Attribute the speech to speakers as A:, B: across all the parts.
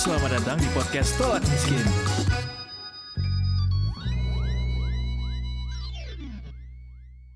A: Selamat datang di podcast Tolak Miskin.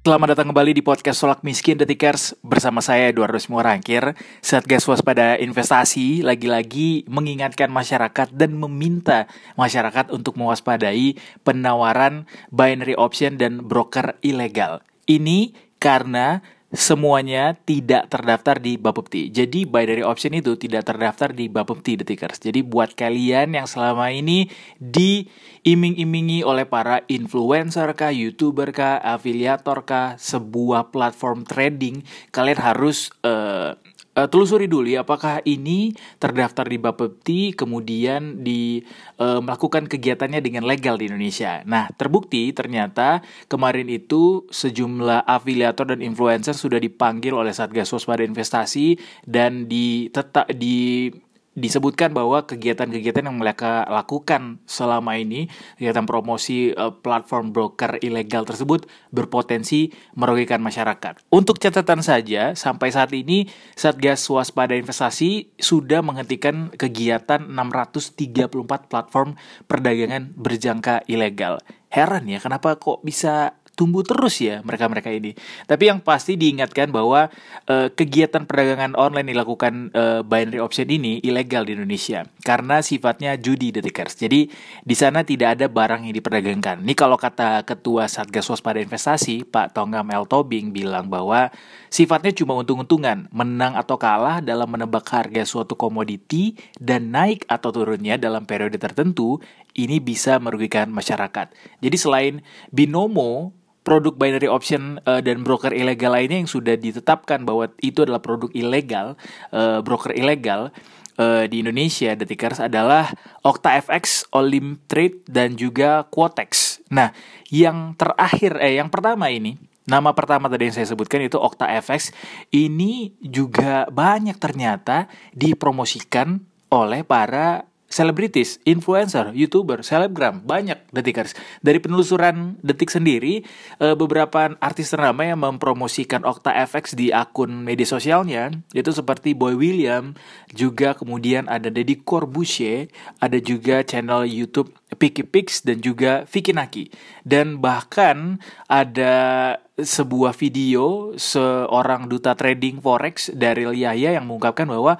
A: Selamat datang kembali di podcast Solak Miskin Detikers bersama saya Eduardo Rangkir Satgas Waspada Investasi lagi-lagi mengingatkan masyarakat dan meminta masyarakat untuk mewaspadai penawaran binary option dan broker ilegal. Ini karena semuanya tidak terdaftar di Bapepti. Jadi binary option itu tidak terdaftar di Bapepti Detikers. Jadi buat kalian yang selama ini diiming-imingi oleh para influencer kah, youtuber kah, afiliator kah, sebuah platform trading, kalian harus uh, uh, telusuri dulu ya apakah ini terdaftar di Bapepti kemudian di uh, melakukan kegiatannya dengan legal di Indonesia. Nah, terbukti ternyata kemarin itu sejumlah afiliator dan influencer sudah dipanggil oleh Satgas Waspada Investasi dan di tetap di disebutkan bahwa kegiatan-kegiatan yang mereka lakukan selama ini, kegiatan promosi uh, platform broker ilegal tersebut berpotensi merugikan masyarakat. Untuk catatan saja, sampai saat ini Satgas Waspada Investasi sudah menghentikan kegiatan 634 platform perdagangan berjangka ilegal. Heran ya, kenapa kok bisa tumbuh terus ya mereka-mereka ini. Tapi yang pasti diingatkan bahwa uh, kegiatan perdagangan online dilakukan uh, binary option ini ilegal di Indonesia karena sifatnya judi detikers. Jadi di sana tidak ada barang yang diperdagangkan. Ini kalau kata Ketua Satgas Waspada Investasi Pak Tonggam L Tobing bilang bahwa sifatnya cuma untung-untungan, menang atau kalah dalam menebak harga suatu komoditi dan naik atau turunnya dalam periode tertentu ini bisa merugikan masyarakat. Jadi selain binomo produk binary option uh, dan broker ilegal lainnya yang sudah ditetapkan bahwa itu adalah produk ilegal, uh, broker ilegal uh, di Indonesia, Detikers adalah OctaFX, Olim Trade dan juga Quotex. Nah, yang terakhir eh yang pertama ini Nama pertama tadi yang saya sebutkan itu OctaFX ini juga banyak ternyata dipromosikan oleh para selebritis, influencer, youtuber, selebgram, banyak detikers. Dari penelusuran detik sendiri, eh, beberapa artis ternama yang mempromosikan Okta FX di akun media sosialnya, yaitu seperti Boy William, juga kemudian ada Deddy Corbusier, ada juga channel YouTube Piki Pix dan juga Vicky Naki. Dan bahkan ada sebuah video seorang duta trading forex dari Yahya yang mengungkapkan bahwa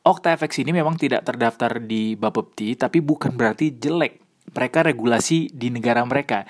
A: OctaFX ini memang tidak terdaftar di Bapepti, tapi bukan berarti jelek. Mereka regulasi di negara mereka.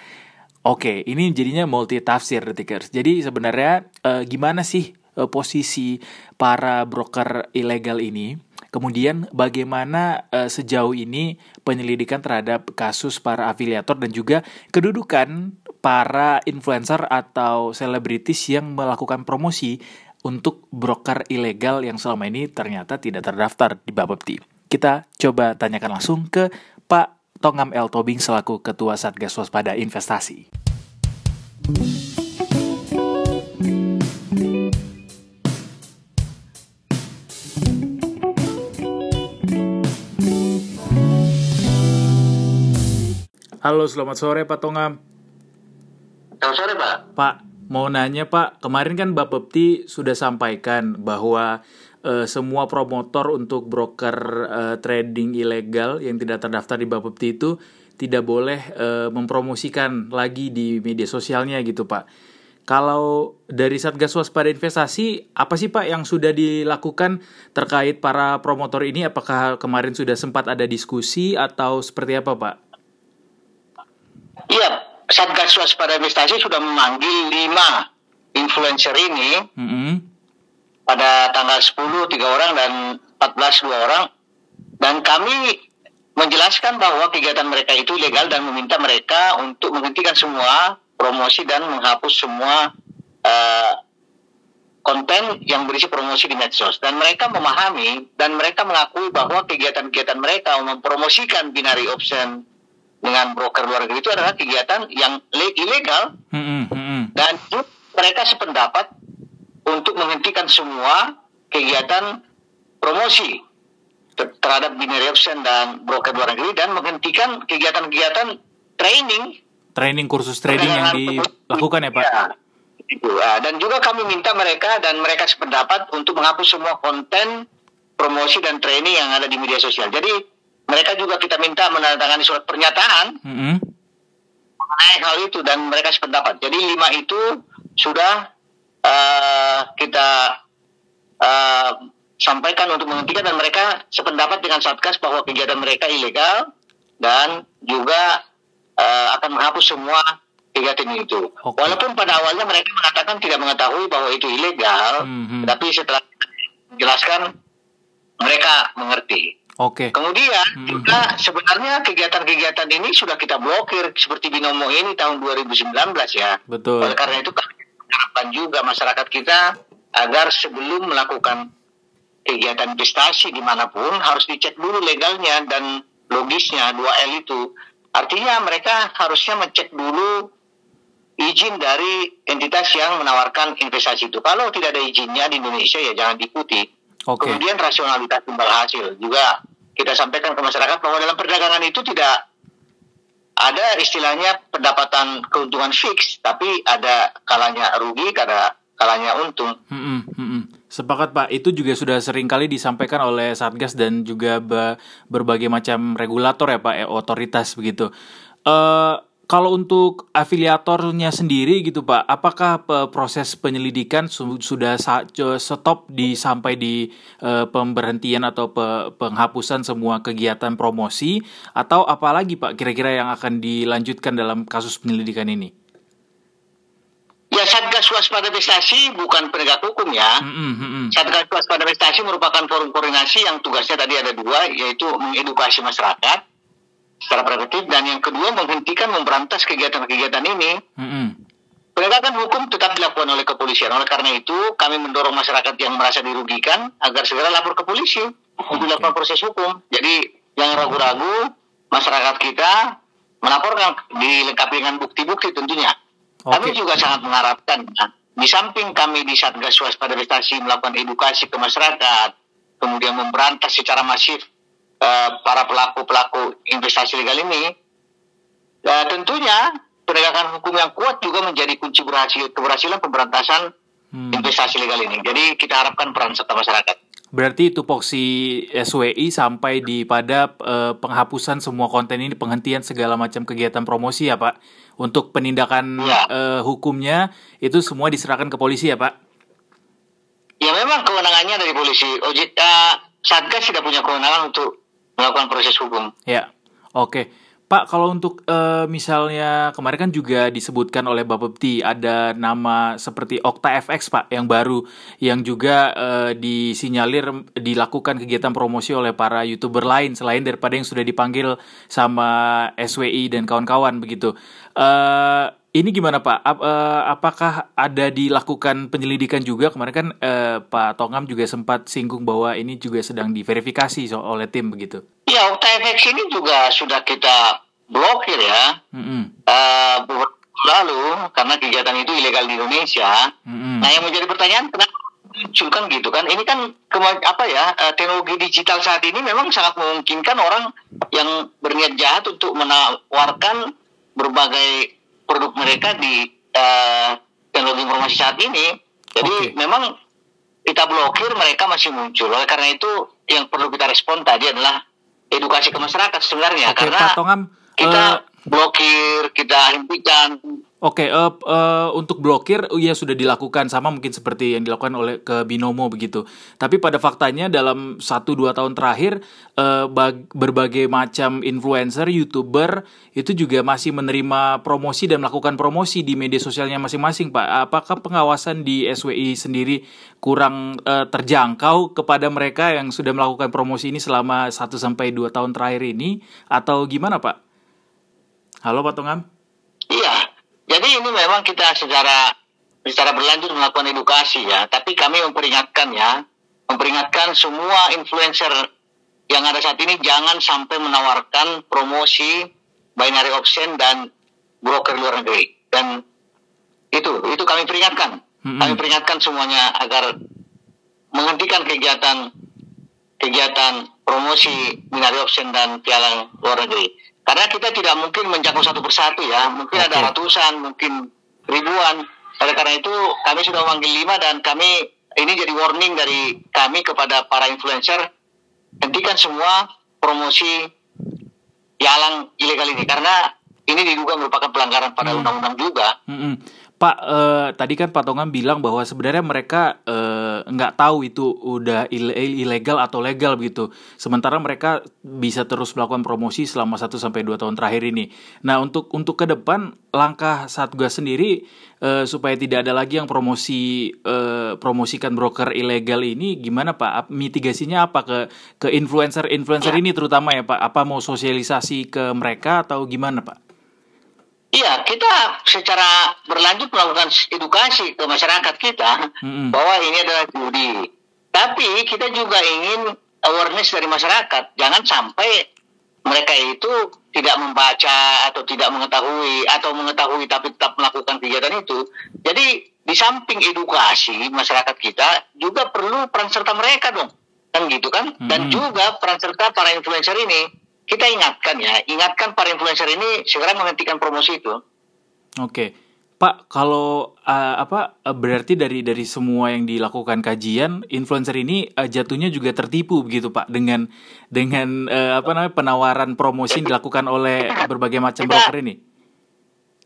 A: Oke, ini jadinya multi tafsir detikers. Jadi sebenarnya eh, gimana sih eh, posisi para broker ilegal ini? Kemudian bagaimana eh, sejauh ini penyelidikan terhadap kasus para afiliator dan juga kedudukan para influencer atau selebritis yang melakukan promosi untuk broker ilegal yang selama ini ternyata tidak terdaftar di Bapepti. Kita coba tanyakan langsung ke Pak Tongam L. Tobing selaku Ketua Satgas Waspada Investasi. Halo, selamat sore Pak Tongam.
B: Selamat sore Pak.
A: Pak, mau nanya Pak, kemarin kan Bapepti sudah sampaikan bahwa uh, semua promotor untuk broker uh, trading ilegal yang tidak terdaftar di Bapepti itu tidak boleh uh, mempromosikan lagi di media sosialnya gitu Pak. Kalau dari Satgas Waspada Investasi, apa sih Pak yang sudah dilakukan terkait para promotor ini? Apakah kemarin sudah sempat ada diskusi atau seperti apa Pak?
B: Iya, Satgas Waspada Investasi sudah memanggil lima influencer ini. Mm -hmm. pada tanggal 10 tiga orang dan 14 dua orang. Dan kami menjelaskan bahwa kegiatan mereka itu legal dan meminta mereka untuk menghentikan semua promosi dan menghapus semua uh, konten yang berisi promosi di medsos. Dan mereka memahami dan mereka mengakui bahwa kegiatan-kegiatan mereka mempromosikan binary option dengan broker luar negeri itu adalah kegiatan yang ilegal. Mm -hmm. dan mereka sependapat untuk menghentikan semua kegiatan promosi terhadap binary option dan broker luar negeri dan menghentikan kegiatan-kegiatan training.
A: Training kursus trading yang dilakukan ya pak? Ya,
B: itu dan juga kami minta mereka dan mereka sependapat untuk menghapus semua konten promosi dan training yang ada di media sosial. Jadi mereka juga kita minta menandatangani surat pernyataan mm -hmm. mengenai hal itu dan mereka sependapat. Jadi lima itu sudah uh, kita uh, sampaikan untuk menghentikan dan mereka sependapat dengan Satgas bahwa kegiatan mereka ilegal dan juga uh, akan menghapus semua kegiatan itu. Okay. Walaupun pada awalnya mereka mengatakan tidak mengetahui bahwa itu ilegal, mm -hmm. tapi setelah jelaskan mereka mengerti.
A: Oke. Okay.
B: Kemudian hmm. juga sebenarnya kegiatan-kegiatan ini sudah kita blokir seperti binomo ini tahun 2019 ya.
A: Betul.
B: Oleh karena itu kami harapkan juga masyarakat kita agar sebelum melakukan kegiatan investasi di mana pun harus dicek dulu legalnya dan logisnya 2L itu. Artinya mereka harusnya mengecek dulu izin dari entitas yang menawarkan investasi itu. Kalau tidak ada izinnya di Indonesia ya jangan diikuti. Okay. Kemudian rasionalitas timbal hasil juga kita sampaikan ke masyarakat bahwa dalam perdagangan itu tidak ada istilahnya pendapatan keuntungan fix, tapi ada kalanya rugi, ada kalanya untung.
A: Hmm, hmm, hmm. Sepakat Pak, itu juga sudah sering kali disampaikan oleh Satgas dan juga berbagai macam regulator ya Pak, ya, otoritas begitu. Uh, kalau untuk afiliatornya sendiri gitu Pak, apakah proses penyelidikan sudah stop di sampai di uh, pemberhentian atau pe penghapusan semua kegiatan promosi atau apalagi Pak kira-kira yang akan dilanjutkan dalam kasus penyelidikan ini?
B: Ya Satgas Waspada Investasi bukan penegak hukum ya. Mm -hmm. Satgas Waspada Investasi merupakan forum koordinasi yang tugasnya tadi ada dua, yaitu mengedukasi masyarakat secara preventif dan yang kedua menghentikan memberantas kegiatan-kegiatan ini. Mm-hmm. Penegakan hukum tetap dilakukan oleh kepolisian. Oleh karena itu, kami mendorong masyarakat yang merasa dirugikan agar segera lapor ke polisi okay. untuk dilakukan proses hukum. Jadi, yang ragu-ragu, masyarakat kita melaporkan dilengkapi dengan bukti-bukti tentunya. Okay. Kami juga sangat mengharapkan, di samping kami di Satgas Waspada Investasi melakukan edukasi ke masyarakat, kemudian memberantas secara masif uh, para pelaku-pelaku investasi legal ini, uh, tentunya penegakan hukum yang kuat juga menjadi kunci berhasil keberhasilan pemberantasan hmm. investasi legal ini. Jadi kita harapkan peran serta masyarakat.
A: Berarti itu poksi SWI sampai di pada uh, penghapusan semua konten ini, penghentian segala macam kegiatan promosi ya Pak. Untuk penindakan ya. uh, hukumnya itu semua diserahkan ke polisi ya Pak?
B: Ya memang kewenangannya dari polisi. OJK uh, Satgas tidak punya kewenangan untuk melakukan proses hukum.
A: Ya, oke. Pak, kalau untuk uh, misalnya kemarin kan juga disebutkan oleh Bapak Bti ada nama seperti Okta FX Pak yang baru yang juga uh, disinyalir dilakukan kegiatan promosi oleh para youtuber lain selain daripada yang sudah dipanggil sama SWI dan kawan-kawan begitu. Uh, ini gimana Pak? Ap, uh, apakah ada dilakukan penyelidikan juga kemarin kan uh, Pak Tongam juga sempat singgung bahwa ini juga sedang diverifikasi so oleh tim begitu?
B: Ya, OTFX ini juga sudah kita blokir ya. Mm -hmm. uh, lalu karena kegiatan itu ilegal di Indonesia. Mm -hmm. Nah, yang menjadi pertanyaan kenapa muncul kan gitu kan? Ini kan apa ya teknologi digital saat ini memang sangat memungkinkan orang yang berniat jahat untuk menawarkan berbagai produk mereka di uh, teknologi informasi saat ini. Jadi okay. memang kita blokir mereka masih muncul. Oleh karena itu yang perlu kita respon tadi adalah edukasi ke masyarakat sebenarnya okay, karena kita uh, blokir, kita hentikan
A: Oke, okay, uh, eh, uh, untuk blokir ya sudah dilakukan sama mungkin seperti yang dilakukan oleh ke Binomo begitu. Tapi pada faktanya dalam 1 2 tahun terakhir uh, berbagai macam influencer, YouTuber itu juga masih menerima promosi dan melakukan promosi di media sosialnya masing-masing, Pak. Apakah pengawasan di SWI sendiri kurang uh, terjangkau kepada mereka yang sudah melakukan promosi ini selama 1 sampai 2 tahun terakhir ini atau gimana, Pak? Halo Pak Tongam?
B: Jadi ini memang kita secara secara berlanjut melakukan edukasi ya, tapi kami memperingatkan ya, memperingatkan semua influencer yang ada saat ini jangan sampai menawarkan promosi binary option dan broker luar negeri. Dan itu itu kami peringatkan. Mm-hmm. Kami peringatkan semuanya agar menghentikan kegiatan kegiatan promosi binary option dan piala luar negeri. Karena kita tidak mungkin menjangkau satu persatu ya, mungkin okay. ada ratusan, mungkin ribuan. Oleh karena itu kami sudah memanggil lima dan kami ini jadi warning dari kami kepada para influencer hentikan semua promosi jalan ilegal ini karena ini diduga merupakan pelanggaran pada hmm. undang-undang hmm. juga.
A: Hmm. Pak, eh, tadi kan Pak Tongam bilang bahwa sebenarnya mereka eh, nggak tahu itu udah ilegal atau legal begitu. Sementara mereka bisa terus melakukan promosi selama 1 sampai dua tahun terakhir ini. Nah, untuk untuk ke depan langkah Satgas sendiri eh, supaya tidak ada lagi yang promosi eh, promosikan broker ilegal ini gimana Pak? Mitigasinya apa ke ke influencer-influencer ya. ini terutama ya Pak? Apa mau sosialisasi ke mereka atau gimana Pak?
B: Iya, kita secara berlanjut melakukan edukasi ke masyarakat kita mm-hmm. bahwa ini adalah judi. Tapi kita juga ingin awareness dari masyarakat, jangan sampai mereka itu tidak membaca atau tidak mengetahui atau mengetahui tapi tetap melakukan kegiatan itu. Jadi di samping edukasi masyarakat kita juga perlu peran serta mereka dong, kan gitu kan? Dan juga peran serta para influencer ini kita ingatkan ya, ingatkan para influencer ini segera menghentikan promosi itu.
A: Oke. Pak, kalau uh, apa uh, berarti dari dari semua yang dilakukan kajian, influencer ini uh, jatuhnya juga tertipu begitu, Pak, dengan dengan uh, apa namanya penawaran promosi yang dilakukan oleh berbagai macam kita, broker ini.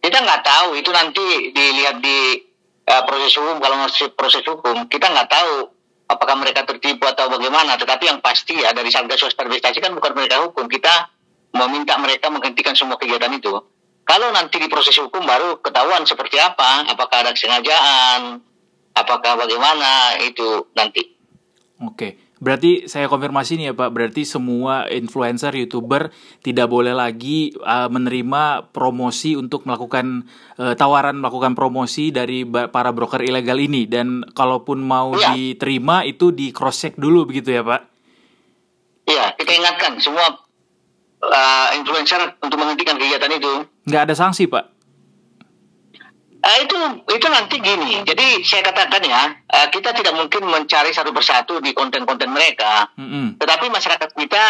B: Kita nggak tahu itu nanti dilihat di uh, proses hukum kalau masih proses hukum, kita nggak tahu apakah mereka tertipu atau bagaimana. Tetapi yang pasti ya dari Satgas Waspada kan bukan mereka hukum. Kita meminta mereka menghentikan semua kegiatan itu. Kalau nanti di proses hukum baru ketahuan seperti apa, apakah ada kesengajaan, apakah bagaimana itu nanti.
A: Oke. Berarti saya konfirmasi nih ya Pak, berarti semua influencer, youtuber tidak boleh lagi uh, menerima promosi untuk melakukan uh, tawaran melakukan promosi dari para broker ilegal ini dan kalaupun mau ya. diterima itu di cross check dulu begitu ya Pak?
B: Iya, kita ingatkan semua uh, influencer untuk menghentikan kegiatan itu.
A: Nggak ada sanksi Pak?
B: Uh, itu itu nanti gini. Jadi saya katakan ya, uh, kita tidak mungkin mencari satu persatu di konten-konten mereka. Mm-hmm. Tetapi masyarakat kita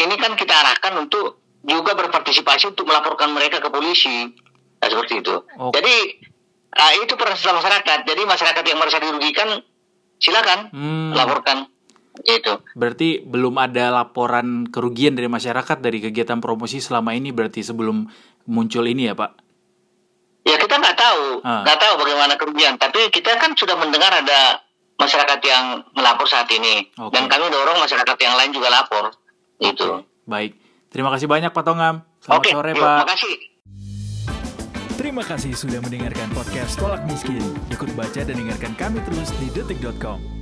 B: ini kan kita arahkan untuk juga berpartisipasi untuk melaporkan mereka ke polisi. Nah, seperti itu. Okay. Jadi uh, itu peran serta masyarakat. Jadi masyarakat yang merasa dirugikan silakan mm. laporkan. Itu.
A: Berarti belum ada laporan kerugian dari masyarakat dari kegiatan promosi selama ini berarti sebelum muncul ini ya Pak?
B: Kita nggak tahu, ah. nggak ah. tahu bagaimana kerugian. Tapi kita kan sudah mendengar ada masyarakat yang melapor saat ini, okay. dan kami dorong masyarakat yang lain juga lapor. Okay. Itu.
A: Baik, terima kasih banyak Pak Tongam. Selamat okay. sore Pak.
B: Terima kasih.
A: Terima kasih sudah mendengarkan podcast Tolak Miskin. Ikut baca dan dengarkan kami terus di detik.com.